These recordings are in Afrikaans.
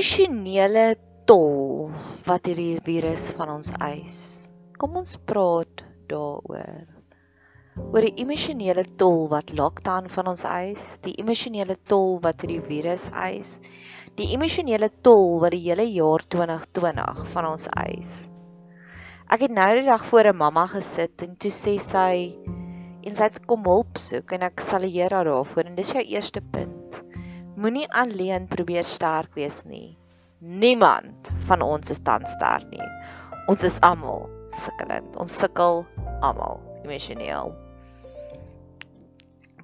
emosionele tol wat hierdie virus van ons eis. Kom ons praat daaroor. Oor die emosionele tol wat lockdown van ons eis, die emosionele tol wat hierdie virus eis, die emosionele tol wat die hele jaar 2020 van ons eis. Ek het nou die dag voor 'n mamma gesit en toe sê sy en sy het kom hulp soek en ek sal leer daarvoor en dis jou eerste punt. Moenie alleen probeer sterk wees nie. Niemand van ons is dan sterk nie. Ons is almal sukkelend. Ons sukkel almal emosioneel.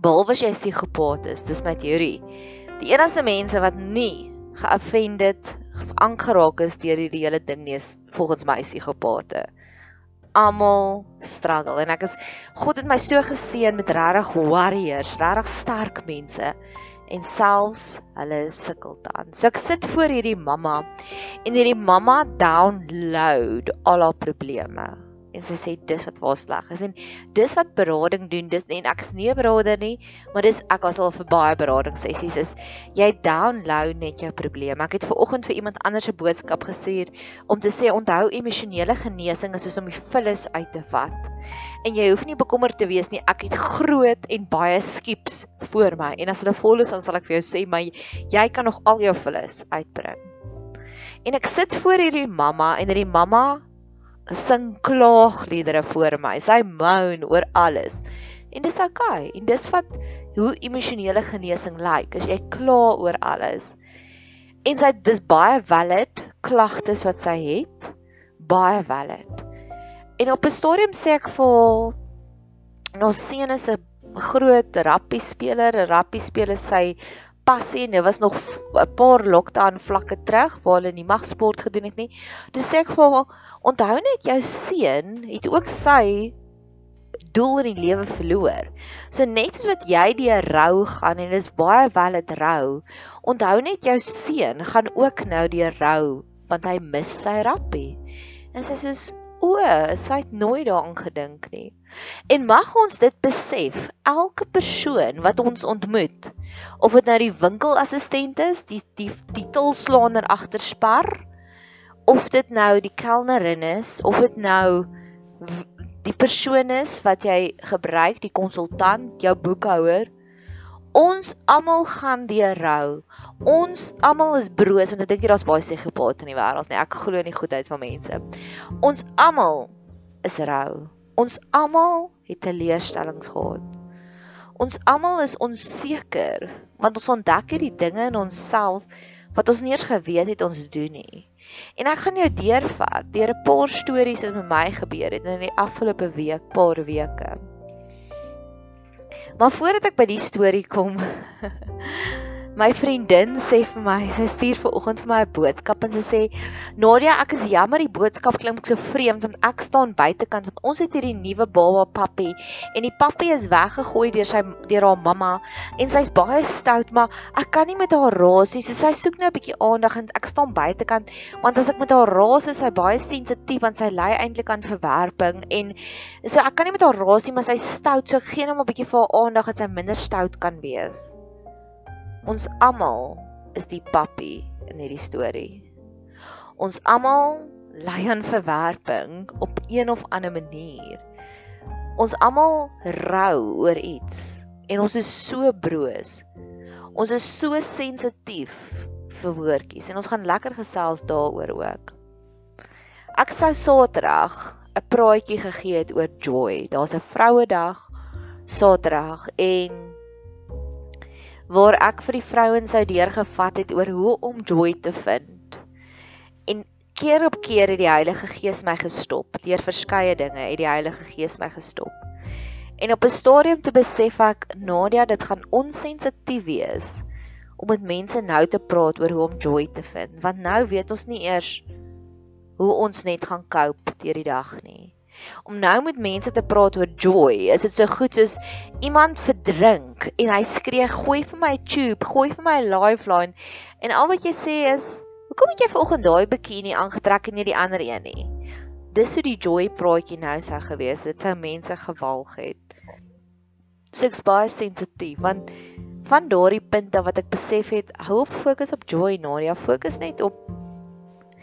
Behalwe as jy psigopaat is, dis my teorie. Die enigste mense wat nie geoffended aangeraak is deur hierdie hele ding nie is volgens my psigopate. Almal struggle en ek is God het my so geseën met regtig warriors, regtig sterk mense en selfs hulle sukkel dan. So ek sit voor hierdie mamma en hierdie mamma download al haar probleme en sy sê dis wat waar sleg is. En dis wat berading doen dis en ek is nie 'n beraader nie maar dis ek was al vir baie berading sessies is jy download net jou probleme ek het ver oggend vir iemand anders 'n boodskap gestuur om te sê onthou emosionele genesing is soos om die vullis uit te vat. En jy hoef nie bekommerd te wees nie ek het groot en baie skips voor my en as hulle vol is dan sal ek vir jou sê my jy kan nog al jou vullis uitbring. En ek sit voor hierdie mamma en hierdie mamma sing klaagliedere vir my. Sy moan oor alles. En dis okay. En dis wat hoe emosionele genesing lyk. Like, as jy kla oor alles. En sy dis baie valid klagtes wat sy het. Baie valid. En op 'n stadium sê ek vir ons seun is 'n groot rappie speler, 'n rappie speler sy passie en dit was nog 'n paar lockdown vlakke terug waar hulle nie mag sport gedoen het nie. Dis sê ek vir hom, onthou net jou seun het ook sy doel in die lewe verloor. So net soos wat jy die rou gaan en dit is baie wel dit rou, onthou net jou seun gaan ook nou die rou want hy mis sy rappie. En sy sê o, sy het nooit daaraan gedink nie. En mag ons dit besef, elke persoon wat ons ontmoet, of dit nou die winkelassistent is, die die titelslaaner agter Spar, of dit nou die kelnerin is, of dit nou die persoon is wat jy gebruik, die konsultant, jou boekhouer, ons almal gaan deur rou. Ons almal is broos want ek dink daar's baie psigopate in die wêreld nie. Ek glo in die goedheid van mense. Ons almal is rou. Ons almal het teleurstellings gehad. Ons almal is onseker want ons ontdek hierdie dinge in onsself wat ons nie eens geweet het ons doen nie. En ek gaan jou deurvat deur 'n paar stories wat met my gebeur het in die afgelope week, paar weke. Maar voordat ek by die storie kom, My vriendin sê vir my, sy stuur ver oggend vir my 'n boodskap en sy sê: "Nadia, ek is jammer die boodskap klink so vreemd want ek staan buitekant want ons het hierdie nuwe baba pappie en die pappie is weggegooi deur sy deur haar mamma en sy's baie stout, maar ek kan nie met haar raas nie. So sy soek nou 'n bietjie aandag en ek staan buitekant want as ek met haar raas is sy baie sensitief want sy ly eintlik aan verwerping en so ek kan nie met haar raas nie, maar sy's stout, so ek gee net 'n bietjie vir haar aandag dat sy minder stout kan wees." Ons almal is die pappie in hierdie storie. Ons almal ly aan verwerping op een of ander manier. Ons almal rou oor iets en ons is so broos. Ons is so sensitief vir woordjies en ons gaan lekker gesels daaroor ook. Ek sou Saterdag 'n praatjie gegee het oor joy. Daar's 'n Vrouedag Saterdag en waar ek vir die vrouens sou deurgevat het oor hoe om joy te vind. En keer op keer het die Heilige Gees my gestop. Deur verskeie dinge het die Heilige Gees my gestop. En op 'n stadium te besef ek Nadia dit gaan onsensitief wees om met mense nou te praat oor hoe om joy te vind, want nou weet ons nie eers hoe ons net gaan cope deur die dag nie om nou met mense te praat oor joy. Is dit so goed soos iemand verdrink en hy skree gooi vir my tube, gooi vir my lifeline en al wat jy sê is, "Hoekom het jy vanoggend daai bikini aangetrek en nie die ander een nie?" Dis hoe die joy praatjie nou sou gewees het. Dit sou mense gewalg het. So ek's baie sensitief want van daardie punte wat ek besef het, hou op fokus op joy Nadia, fokus net op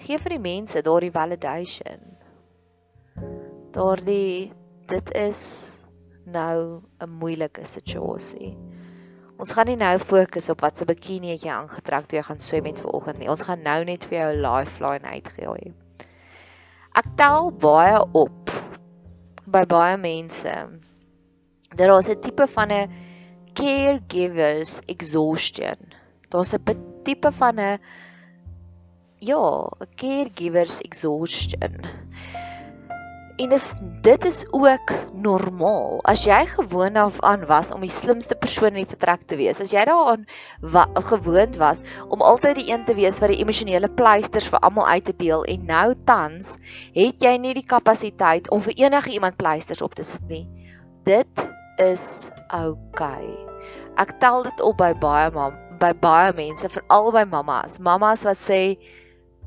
gee vir die mense daardie validation. Daardie dit is nou 'n moeilike situasie. Ons gaan nie nou fokus op wat se bikini het jy aangetrek toe jy gaan swem met vanoggend nie. Ons gaan nou net vir jou 'n lifeline uitgooi. Ek tel baie op by baie mense. Daar is 'n tipe van 'n caregivers exhaustion. Daar's 'n tipe van 'n ja, 'n caregivers exhaustion. En dis dit is ook normaal. As jy gewoon af aan was om die slimste persoon in die vertrek te wees, as jy daaraan wa gewoond was om altyd die een te wees wat die emosionele pleisters vir almal uit te deel en nou tans het jy nie die kapasiteit om vir enige iemand pleisters op te sit nie. Dit is oukei. Okay. Ek tel dit op by baie mam, by baie mense, veral by mammas. Mammas wat sê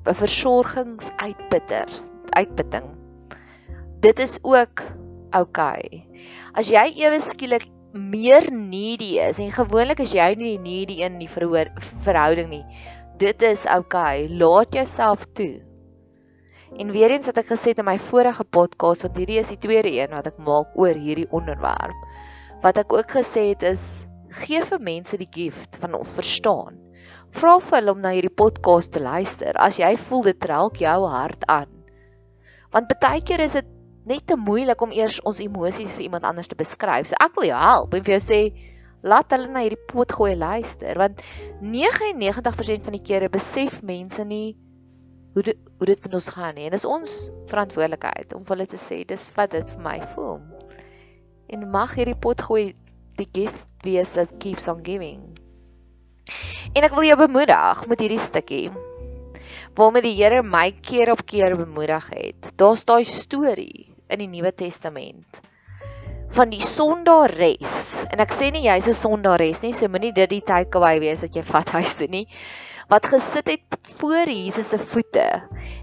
'n versorgingsuitputters, uitputting dit is ook. Okay. As jy ewe skielik meer needy is en gewoonlik is jy nie needy in die verhoor verhouding nie. Dit is. Okay. Laat jouself toe. En weer eens wat ek gesê het in my vorige podcast want hierdie is die tweede een wat ek maak oor hierdie onderwerp. Wat ek ook gesê het is gee vir mense die gift van ons verstaan. Vra vir hulle om na hierdie podcast te luister as jy voel dit raak jou hart aan. Want baie keer is dit net te moeilik om eers ons emosies vir iemand anders te beskryf. So ek wil jou help en vir jou sê laat hulle na hierdie pot gooi luister want 99% van die kere besef mense nie hoe dit hoe dit met ons gaan nie. En dis ons verantwoordelikheid om hulle te sê dis wat dit vir my voel. En mag hierdie pot gooi die gift wees that keeps on giving. En ek wil jou bemoedig met hierdie stukkie waarmee die Here my keer op keer bemoedig het. Daar's daai storie in die Nuwe Testament. Van die sondares en ek sê nie jy's 'n sondares nie so moenie dit die takeaway wees wat jy vat huis toe nie wat gesit het voor Jesus se voete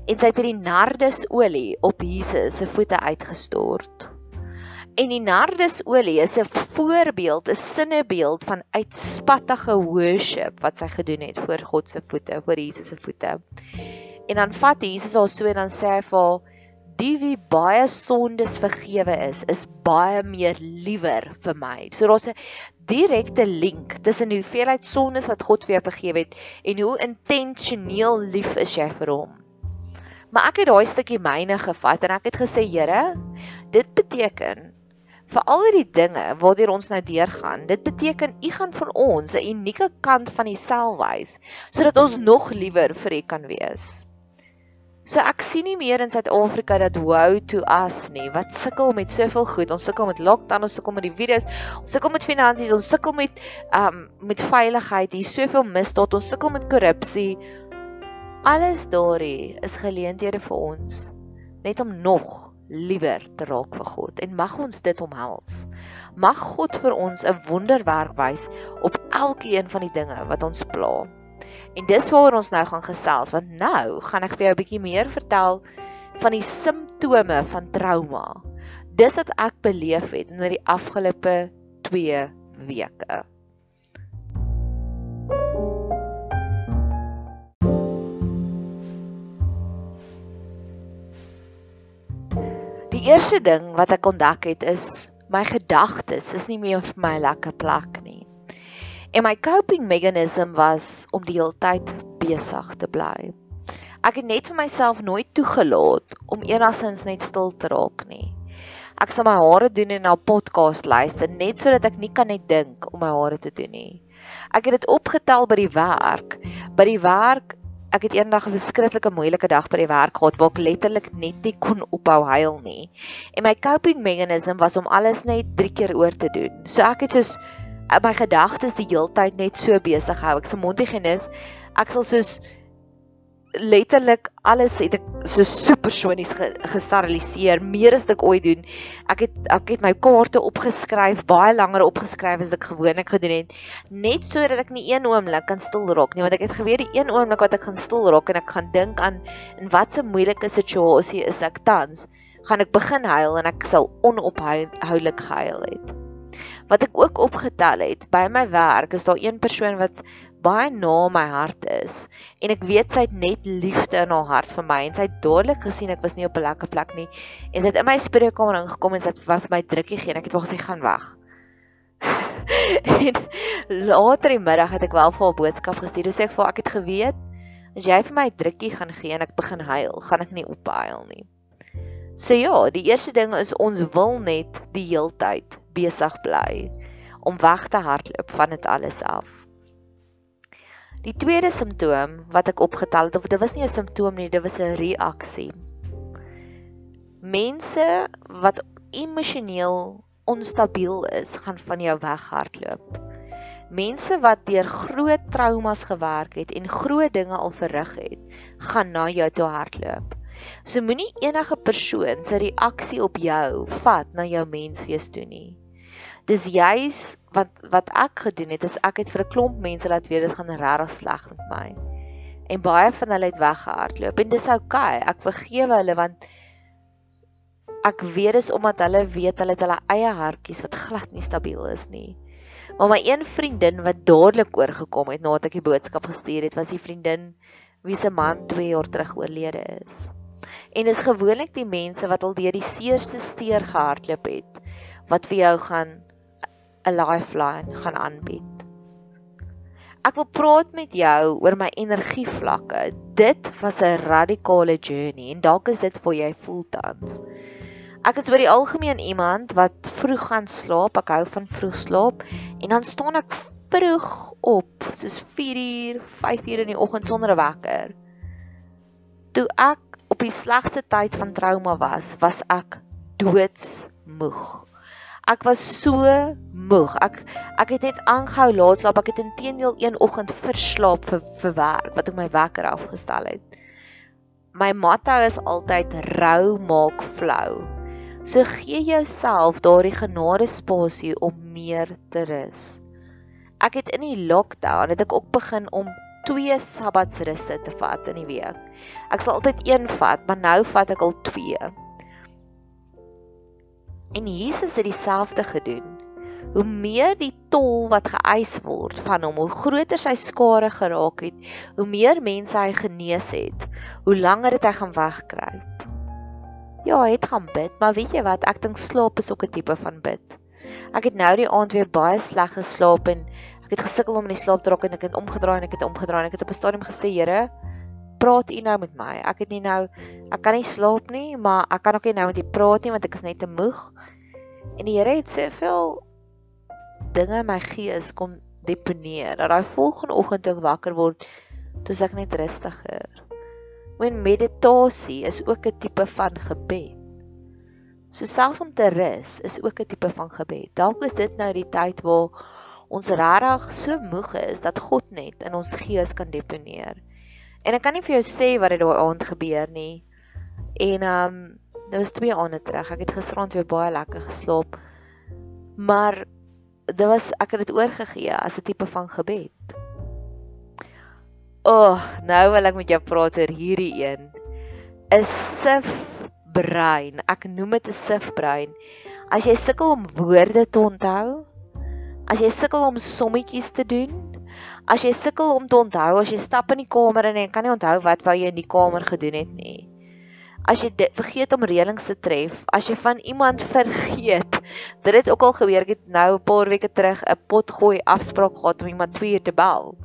en sy het die nardusolie op Jesus se voete uitgestort. En die nardusolie is 'n voorbeeld 'n sinnebeeld van uitspattige worship wat sy gedoen het voor God se voete voor Jesus se voete. En dan vat Jesus haar so en dan sê hy vir haar die wie baie sondes vergewe is, is baie meer liewer vir my. So daar's 'n direkte link tussen die hoeveelheid sondes wat God vir jou vergewe het en hoe intentioneel lief is jy vir hom. Maar ek het daai stukkie myne gevat en ek het gesê, Here, dit beteken vir al die dinge waardeur ons nou deurgaan, dit beteken U gaan vir ons 'n unieke kant van U self wys sodat ons nog liewer vir U kan wees. So ek sien nie meer in Suid-Afrika dat wow to us nie. Wat sukkel met soveel goed. Ons sukkel met lockdown, ons sukkel met die virus, ons sukkel met finansies, ons sukkel met um met veiligheid. Hier soveel misdaad, ons sukkel met korrupsie. Alles daarin is geleenthede vir ons net om nog liewer te raak vir God en mag ons dit omhels. Mag God vir ons 'n wonderwerk wys op elkeen van die dinge wat ons pla. En dis waaroor ons nou gaan gesels want nou gaan ek vir jou 'n bietjie meer vertel van die simptome van trauma. Dis wat ek beleef het in die afgelope 2 weke. Die eerste ding wat ek ontdek het is my gedagtes is nie meer vir my lekker plek nie. En my coping mechanism was om die hele tyd besig te bly. Ek het net vir myself nooit toegelaat om enigsins net stil te raak nie. Ek sal my hare doen en na podcast luister net sodat ek nie kan net dink om my hare te doen nie. Ek het dit opgetel by die werk. By die werk, ek het eendag 'n verskriklike moeilike dag by die werk gehad waar ek letterlik net nie kon ophou huil nie. En my coping mechanism was om alles net 3 keer oor te doen. So ek het soos my gedagtes die heeltyd net so besig hou. Ek se mondhygiënis, ek sal soos letterlik alles het ek so supersonies gesteriliseer, meer as ek ooit doen. Ek het ek het my kaarte opgeskryf, baie langer opgeskryf as ek gewoonlik gedoen het, net sodat ek nie een oomblik kan stil raak nie, want ek het geweet die een oomblik wat ek gaan stil raak en ek gaan dink aan in watter moeilike situasie is ek tans, gaan ek begin huil en ek sal onophoudelik gehuil het Wat ek ook opgetel het by my werk is daar een persoon wat baie na my hart is en ek weet sy het net liefde in haar hart vir my en sy het dadelik gesien ek was nie op 'n lekker plek nie en sy het in my spreekkamer ingekom en sy het vir my drukkie gegee en ek het wou gesê gaan weg. en later die middag het ek wel vir haar boodskap gestuur sê ek vir ek het geweet as jy vir my drukkie gaan gee en ek begin huil, gaan ek nie ophuil nie. So ja, die eerste ding is ons wil net die heeltyd besig bly om weg te hardloop van dit alles af. Die tweede simptoom wat ek opgetel het of dit was nie 'n simptoom nie, dit was 'n reaksie. Mense wat emosioneel onstabiel is, gaan van jou weghardloop. Mense wat deur groot traumas gewerk het en groot dinge al verrig het, gaan na jou toe hardloop. So moenie enige persoon se reaksie op jou vat na jou menswees toe nie. Dis juis wat wat ek gedoen het is ek het vir 'n klomp mense laat weet dit gaan regtig sleg met my. En baie van hulle het weggehardloop en dis oukei. Okay. Ek vergewe hulle want ek weet dis omdat hulle weet hulle het hulle eie hartjies wat glad nie stabiel is nie. Maar my een vriendin wat dadelik oorgekom het nadat ek die boodskap gestuur het, was die vriendin wie se man 2 jaar terug oorlede is. En dis gewoonlik die mense wat al deur die seerste steur gehardloop het wat vir jou gaan 'n lifeline gaan aanbied. Ek wil praat met jou oor my energievlakke. Dit was 'n radikale journey en dalk is dit vir jy voel tans. Ek is oor die algemeen iemand wat vroeg gaan slaap. Ek hou van vroeg slaap en dan staan ek vroeg op, soos 4uur, 5uur in die oggend sonder 'n wekker. Toe ek op die slegste tyd van trauma was, was ek doodsmoeg. Ek was so moeg. Ek ek het net aangehou laat slaap. Ek het intedeel een oggend verslaap vir vir werk wat ek my wekker afgestel het. My motto is altyd rou maak flou. So gee jouself daardie genade spasie om meer te rus. Ek het in die lockdown het ek ook begin om twee sabbatsruste te vat in die week. Ek sal altyd een vat, maar nou vat ek al twee. En Jesus het dieselfde gedoen. Hoe meer die tol wat geëis word van hom, hoe groter sy skare geraak het, hoe meer mense hy genees het, hoe langer het hy gaan wegkruip. Ja, hy het gaan bid, maar weet jy wat? Ek dink slaap is ook 'n tipe van bid. Ek het nou die aand weer baie sleg geslaap en ek het gesukkel om in die slaap te raak en ek het omgedraai en ek het omgedraai en ek het op 'n stadium gesê, Here, praat u nou met my? Ek het nie nou ek kan nie slaap nie, maar ek kan ook nie nou met u praat nie want ek is net te moeg. En die Here het soveel dinge in my gees kom deponeer. Dat daai volgende oggend toe ek wakker word, toe ek net rustiger. Want meditasie is ook 'n tipe van gebed. So selfs om te rus is ook 'n tipe van gebed. Dalk is dit nou die tyd waar ons regtig so moeg is dat God net in ons gees kan deponeer. En ek kan nie vir jou sê wat het daai aand gebeur nie. En ehm um, dit was twee aande terug. Ek het gisteraand weer baie lekker geslaap. Maar dit was ek het dit oorgegee as 'n tipe van gebed. O, oh, nou wil ek met jou praat oor hierdie een. 'n Sif brein. Ek noem dit 'n sif brein. As jy sukkel om woorde te onthou, as jy sukkel om sommetjies te doen, As jy sukkel om te onthou, as jy stap in die kamer en jy kan nie onthou wat wou jy in die kamer gedoen het nie. As jy dit, vergeet om reëlings te tref, as jy van iemand vergeet. Dit het ook al gebeur, ek het nou 'n paar weke terug 'n potgooi afspraak gehad om iemand 2 uur te bel.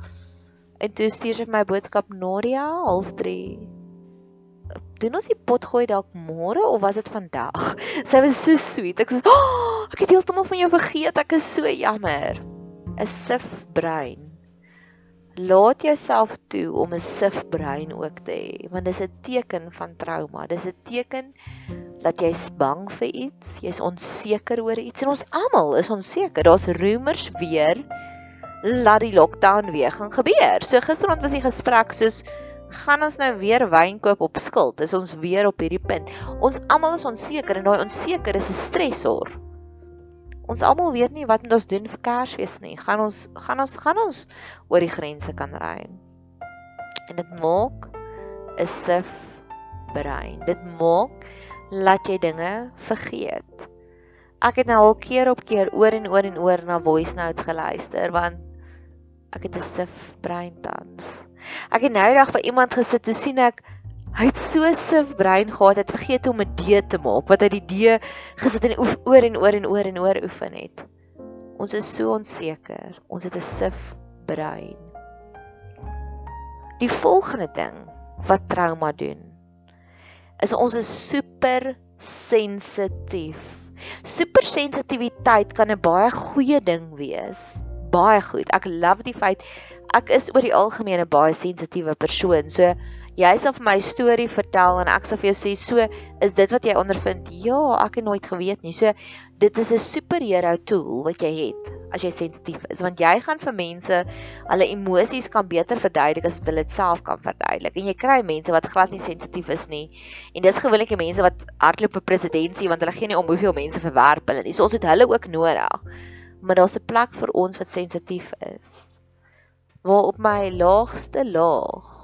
En toe stuur sy my boodskap Nadia, half 3. Doen ons die potgooi dalk môre of was dit vandag? Sy was so sweet. Ek sê, oh, "Ek het heeltemal van jou vergeet. Ek is so jammer." 'n Sif brein laat jouself toe om 'n sif brein ook te hê want dis 'n teken van trauma. Dis 'n teken dat jy's bang vir iets jy's onseker oor iets en ons almal is onseker. Daar's rumors weer laat die lockdown weer gaan gebeur. So gisteraand was die gesprek soos gaan ons nou weer wyn koop op skuld? Is ons weer op hierdie punt? Ons almal is onseker en daai onseker is 'n stresor Ons almal weet nie wat moet ons doen vir Kersfees nie. Gaan ons gaan ons gaan ons oor die grense kan ry. En dit maak 'n sif brein. Dit maak laat jy dinge vergeet. Ek het nou al keer op keer oor en oor en oor na voice notes geluister want ek het 'n sif brein tans. Ek het nou eendag by iemand gesit toe sien ek hy het so sif brein gehad het vergeet om 'n D te maak wat hy die D gesit en oor en oor en oor en oor oefen het. Ons is so onseker. Ons het 'n sif brein. Die volgende ding wat trauma doen is ons is super sensitief. Supersensitiwiteit kan 'n baie goeie ding wees. Baie goed. Ek love die feit ek is oor die algemeen 'n baie sensitiewe persoon. So jy sal vir my storie vertel en ek sal vir jou sê so is dit wat jy ondervind. Ja, ek het nooit geweet nie. So dit is 'n superhero tool wat jy het as jy sensitief is want jy gaan vir mense hulle emosies kan beter verduidelik as wat hulle dit self kan verduidelik. En jy kry mense wat glad nie sensitief is nie. En dis gewoonlik die mense wat hardloop vir presidentskap want hulle gee nie om hoeveel mense verwerp hulle nie. So ons het hulle ook nodig. Maar daar's 'n plek vir ons wat sensitief is. Waar op my laagste laag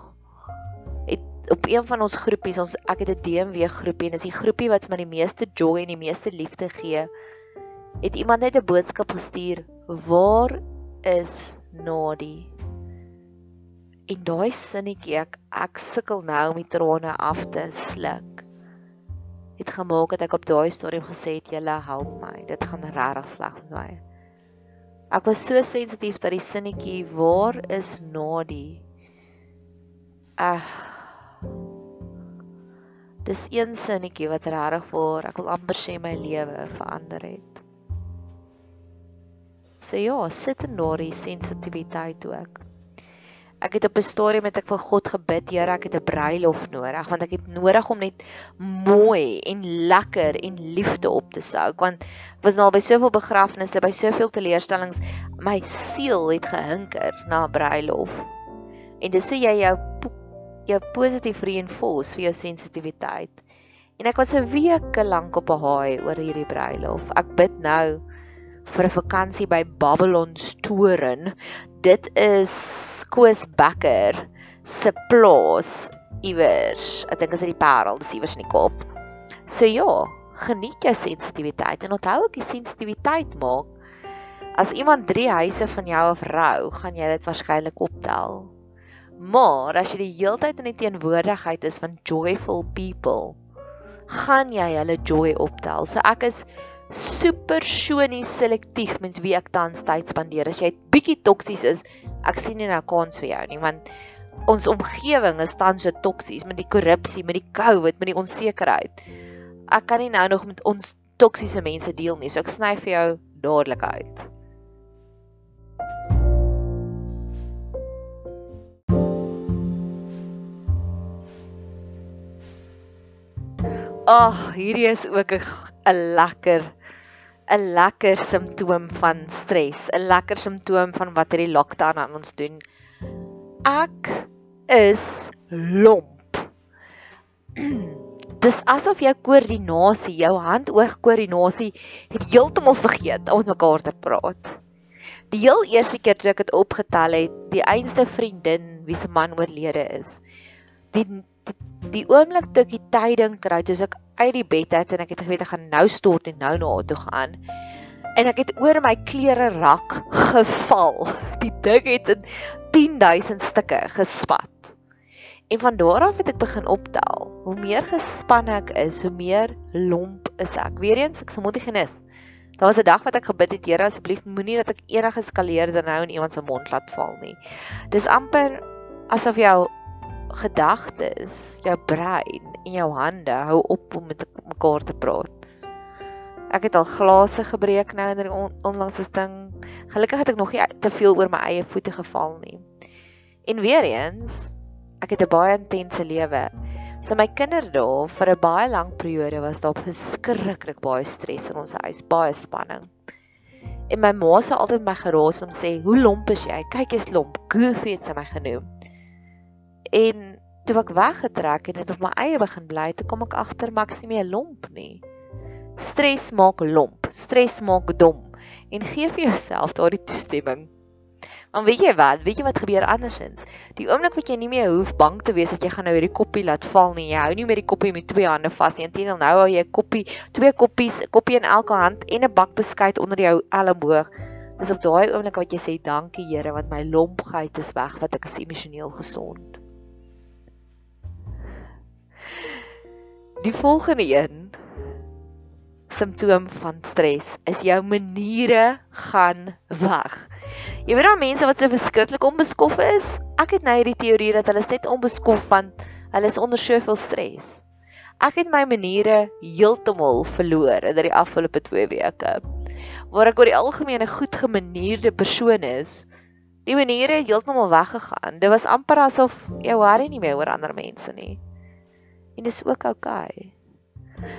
op een van ons groepies, ons ek het 'n DMW groepie en dis die groepie wat my die meeste joy en die meeste liefde gee. Het iemand net 'n boodskap gestuur: "Waar is Nadi?" En daai sinnetjie ek ek sukkel nou om die trane af te sluk. Het gemaak dat ek op daai stadium gesê het: "Julle help my. Dit gaan regtig sleg met my." Ek was so sensitief dat die sinnetjie: "Waar is Nadi?" Ag, uh, Dis een sinnetjie wat regtig vir ek wil amper sê my lewe verander het. So ja, sit in daardie sensitiwiteit ook. Ek het op 'n stadium met ek vir God gebid, Here, ek het 'n bruilof nodig want ek het nodig om net mooi en lekker en liefde op te souk want ek was nou al by soveel begrafnisse, by soveel teleurstellings, my siel het gehinker na 'n bruilof. En dis so jy jou jou positief reinforce vir jou sensitiwiteit. En ek was 'n week lank op 'n haai oor hierdie bruilof. Ek bid nou vir 'n vakansie by Babylon Storen. Dit is Koos Becker se plaas iewers. Ek dink dit is in die Parel, dis iewers in die Kaap. So ja, geniet jou sensitiwiteit en onthou ook die sensitiwiteit maak as iemand 3 huise van jou afrou, gaan jy dit waarskynlik optel. Maar as jy die heeltyd in die teenwoordigheid is van joyful people, gaan jy hulle joy optel. So ek is super sonies selektief met wie ek tans tyd spandeer. As jy bietjie toksies is, ek sien nie nou kans vir jou nie, want ons omgewing is tans so toksies met die korrupsie, met die COVID, met die onsekerheid. Ek kan nie nou nog met ons toksiese mense deel nie, so ek sny vir jou dadelik uit. Ag, oh, hierdie is ook 'n lekker 'n lekker simptoom van stres, 'n lekker simptoom van wat hierdie lockdown aan ons doen. Ek is lomp. Dis asof jou koördinasie, jou hand-oog koördinasie het heeltemal vergeet om met mekaar te praat. Die heel eerste keer toe ek dit opgetel het, die einste vriendin wie se man oorlede is, die die oomblik toe ek die tyding kry, toe ek uit die bed uit en ek het geweet ek gaan nou stort en nou na haar toe gaan. En ek het oor my klere rak geval. Die ding het in 10000 stukke gespat. En van daar af het ek begin optel. Hoe meer gespanne ek is, hoe meer lomp is ek. Weereens ek se mondhygiënis. Daar was 'n dag wat ek gebid het, Here asseblief moenie dat ek enige skaleerder nou in iemand se mond laat val nie. Dis amper asof jou gedagtes, jou brein en jou hande hou op om met mekaar te praat. Ek het al glase gebreek nou in die on onlangse ding. Gelukkig het ek nog nie te veel oor my eie voete geval nie. En weer eens, ek het 'n baie intense lewe. So my kinderdae vir 'n baie lang periode was daar verskriklik baie stres in ons huis, baie spanning. En my ma sê altyd my geraas om sê, "Hoe lomp is jy? Kyk jy's lomp." Goofy het sy my genoem. En toe ek weggetrek en dit op my eie begin bly, toe kom ek agter maar ek is nie meer lomp nie. Stres maak lomp, stres maak dom en gee vir jouself daardie toestemming. Dan weet jy wat? Weet jy wat gebeur andersins? Die oomblik wat jy nie meer hoef bang te wees dat jy gaan nou hierdie koppie laat val nie. Jy hou nie meer die koppie met twee hande vas nie. Inteendeel nou hou jy 'n koppie, twee koppies, koppie in elke hand en 'n bak beskuit onder jou elmboog. Dis op daai oomblik wat jy sê dankie Here want my lompgeit is weg wat ek is emosioneel gesond. Die volgende een simptoom van stres is jou maniere gaan weg. Jy weet daar mense wat so verskriklik onbeskof is. Ek het nou hierdie teorie dat hulle net onbeskof want hulle is onder soveel stres. Ek het my maniere heeltemal verloor in die afgelope 2 weke. Waar ek oor die algemeen 'n goed gemanierde persoon is, die maniere heeltemal weggegaan. Dit was amper asof jy worry nie meer oor ander mense nie. En dis ook oukei. Okay.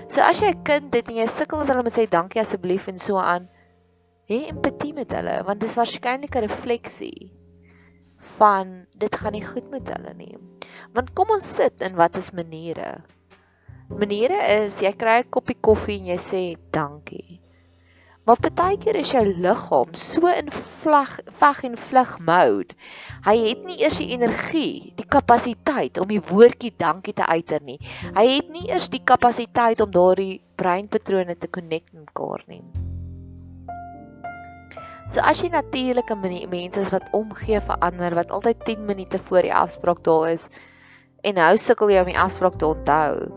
So as jy 'n kind het en jy sukkel dat hulle moet sê dankie asseblief en so aan, hê empatie met hulle want dis waarskynlik 'n refleksie van dit gaan nie goed met hulle nie. Want kom ons sit in wat is maniere? Maniere is jy kry 'n koppie koffie en jy sê dankie. Maar partykeer is jou liggaam so in vlag veg en vlug mode. Hy het nie eers die energie, die kapasiteit om die woordjie dankie te uiter nie. Hy het nie eers die kapasiteit om daardie breinpatrone te connect met mekaar nie. So as jy natuurlike mense is wat omgee vir ander wat altyd 10 minute voor die afspraak daar is en nou sukkel jy om die afspraak te onthou,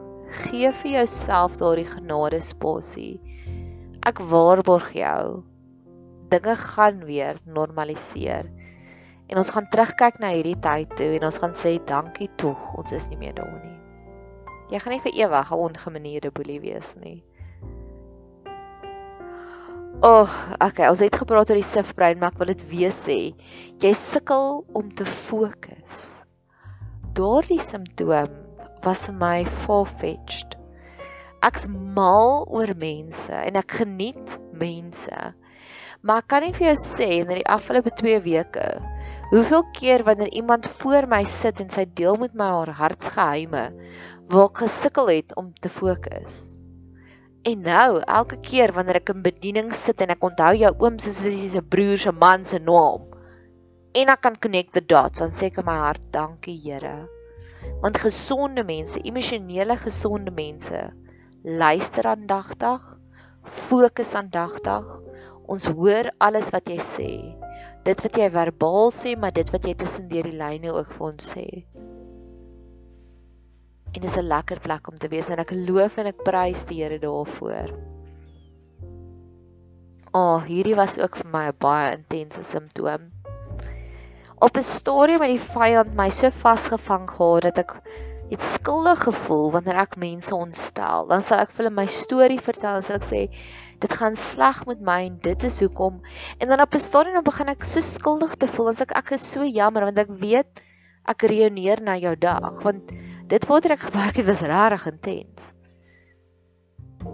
gee vir jouself daardie genade spasie. Ek waarborg jou dinge gaan weer normaliseer. En ons gaan terugkyk na hierdie tyd toe en ons gaan sê dankie tog, ons is nie meer daar nie. Jy gaan nie vir ewig 'n ongemanierde boelie wees nie. O, oh, okay, ons het gepraat oor die sifbrein, maar ek wil dit weer sê. Jy sukkel om te fokus. Daardie simptoom was vir my far-fetched. Ek's mal oor mense en ek geniet mense. Maar ek kan nie vir jou sê in die afgelope 2 weke hoeveel keer wanneer iemand voor my sit en sy deel met my haar hartsgeheime, waar ek gesukkel het om te fokus. En nou, elke keer wanneer ek in bediening sit en ek onthou jou oom se sussie se broer se man se naam en ek kan connect the dots, dan sê ek in my hart, dankie Here. Want gesonde mense, emosionele gesonde mense, luister aandagtig, fokus aandagtig. Ons hoor alles wat jy sê. Dit wat jy verbaal sê, maar dit wat jy tussen deur die lyne ook vir ons sê en dis 'n lekker plek om te wees en ek loof en ek prys die Here daarvoor. O, oh, hierdie was ook vir my 'n baie intense simptoom. Op 'n stadium met die vyand my so vasgevang gehad dat ek het skuldig gevoel wanneer ek mense ontstel. Dan sal ek vir hulle my storie vertel en sal ek sê dit gaan sleg met my en dit is hoekom. En dan op 'n stadium dan begin ek so skuldig te voel as ek ek is so jammer want ek weet ek reëneer na jou dag want dit wat ek gewerk het was regtig intens.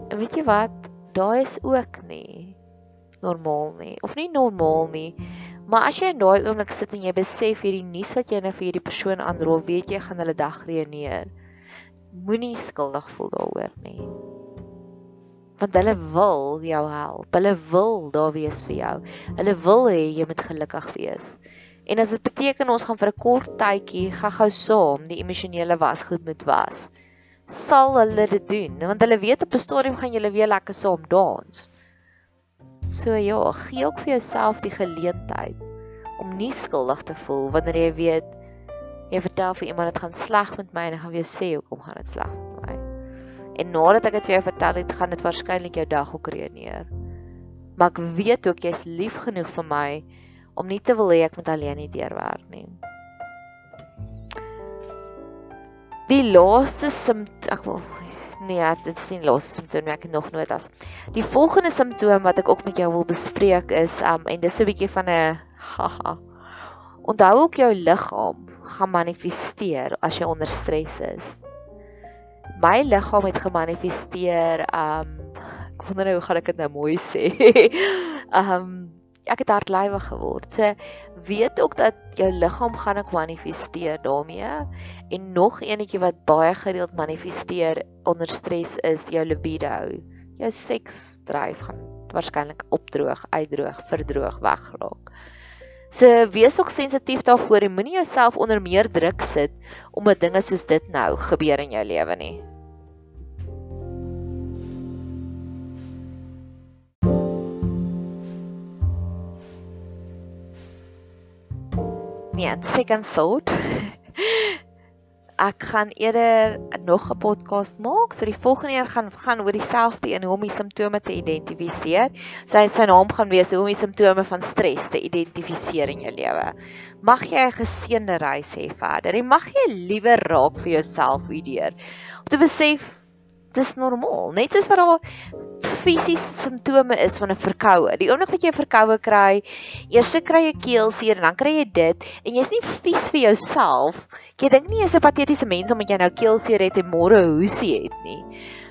En weet jy wat? Daai is ook nie normaal nie of nie normaal nie. Maar as jy in daai oomblik sit en jy besef hierdie nuus wat jy nou vir hierdie persoon aanrol, weet jy gaan hulle dag reëneer. Moenie skuldig voel daaroor nie. Want hulle wil jou help. Hulle wil daar wees vir jou. Hulle wil hê jy moet gelukkig wees. En as dit beteken ons gaan vir 'n kort tydjie gaga saam die emosionele wasgoed moet was, sal hulle dit doen want hulle weet op 'n stadium gaan julle weer lekker saam dans. So ja, gee ook vir jouself die geleentheid om nie skuldig te voel wanneer jy weet jy vertel vir iemand dit gaan sleg met my en hy gaan weer sê hoekom gaan dit sleg met my. En nadat ek dit vir jou vertel het, gaan dit waarskynlik jou dag ook reëneer. Maar ek weet ook jy's lief genoeg vir my om nie te wil hê ek moet alleen nie deurwerk nie. Die laaste simptoom ek wil nee, dit is nie laaste simptoom nie, ek het nog nooit as. Die volgende simptoom wat ek ook met jou wil bespreek is um en dis 'n bietjie van 'n haha. Onthou ook jou liggaam gaan manifesteer as jy onder stres is. My liggaam het gemanifesteer um ek wonder nou hoe gaan ek dit nou mooi sê. um ek het hartlywig geword. So weet ook dat jou liggaam gaan ek manifesteer daarmee. En nog enetjie wat baie gereeld manifesteer onder stres is jou libido. Jou seksdryf gaan waarskynlik opdroog, uitdroog, verdroog, wegraak. So wees ook sensitief daarvoor en moenie jouself onder meer druk sit omdat dinge soos dit nou gebeur in jou lewe nie. Nee, second thought. Ek gaan eerder nog 'n podcast maak. So die volgende een gaan gaan oor dieselfde een, hoe om die simptome te identifiseer. So hy sy naam gaan wees hoe om die simptome van stres te identifiseer in jou lewe. Mag jy 'n geseënde reis hê verder. En mag jy liewer raak vir jouself hierdeur om te besef dis normaal. Net soos wat daar fisiese simptome is van 'n verkoue. Die oomblik wat jy 'n verkoue kry, eers kry jy keelseer en dan kry jy dit en jy's nie vies vir jouself. Jy dink nie jy's 'n patetiese mens omdat jy nou keelseer het en môre hoesie het nie.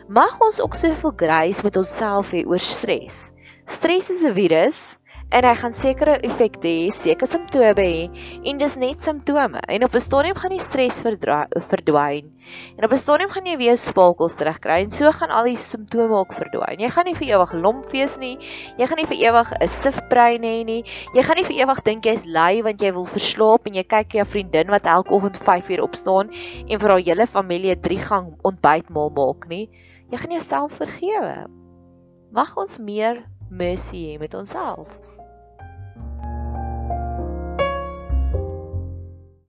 Mag ons ook soveel grace met onsself hê oor stres. Stres is 'n virus en hy gaan sekere effekte hê, sekere simptome hê en dis net simptome. En op 'n stadium gaan die stres verdwyn. En op 'n stadium gaan jy weer spalkels terugkry en so gaan al die simptome ook verdwyn. Jy gaan nie vir ewig lomp wees nie. Jy gaan nie vir ewig 'n sifbrein hê nie. Jy gaan nie vir ewig dink jy's lui want jy wil verslaap en jy kyk jou vriendin wat elke oggend 5 uur opstaan en vir haar hele familie 'n 3 gang ontbytmaal maak nie. Jy gaan jouself vergewe. Mag ons meer mercy hê met onsself.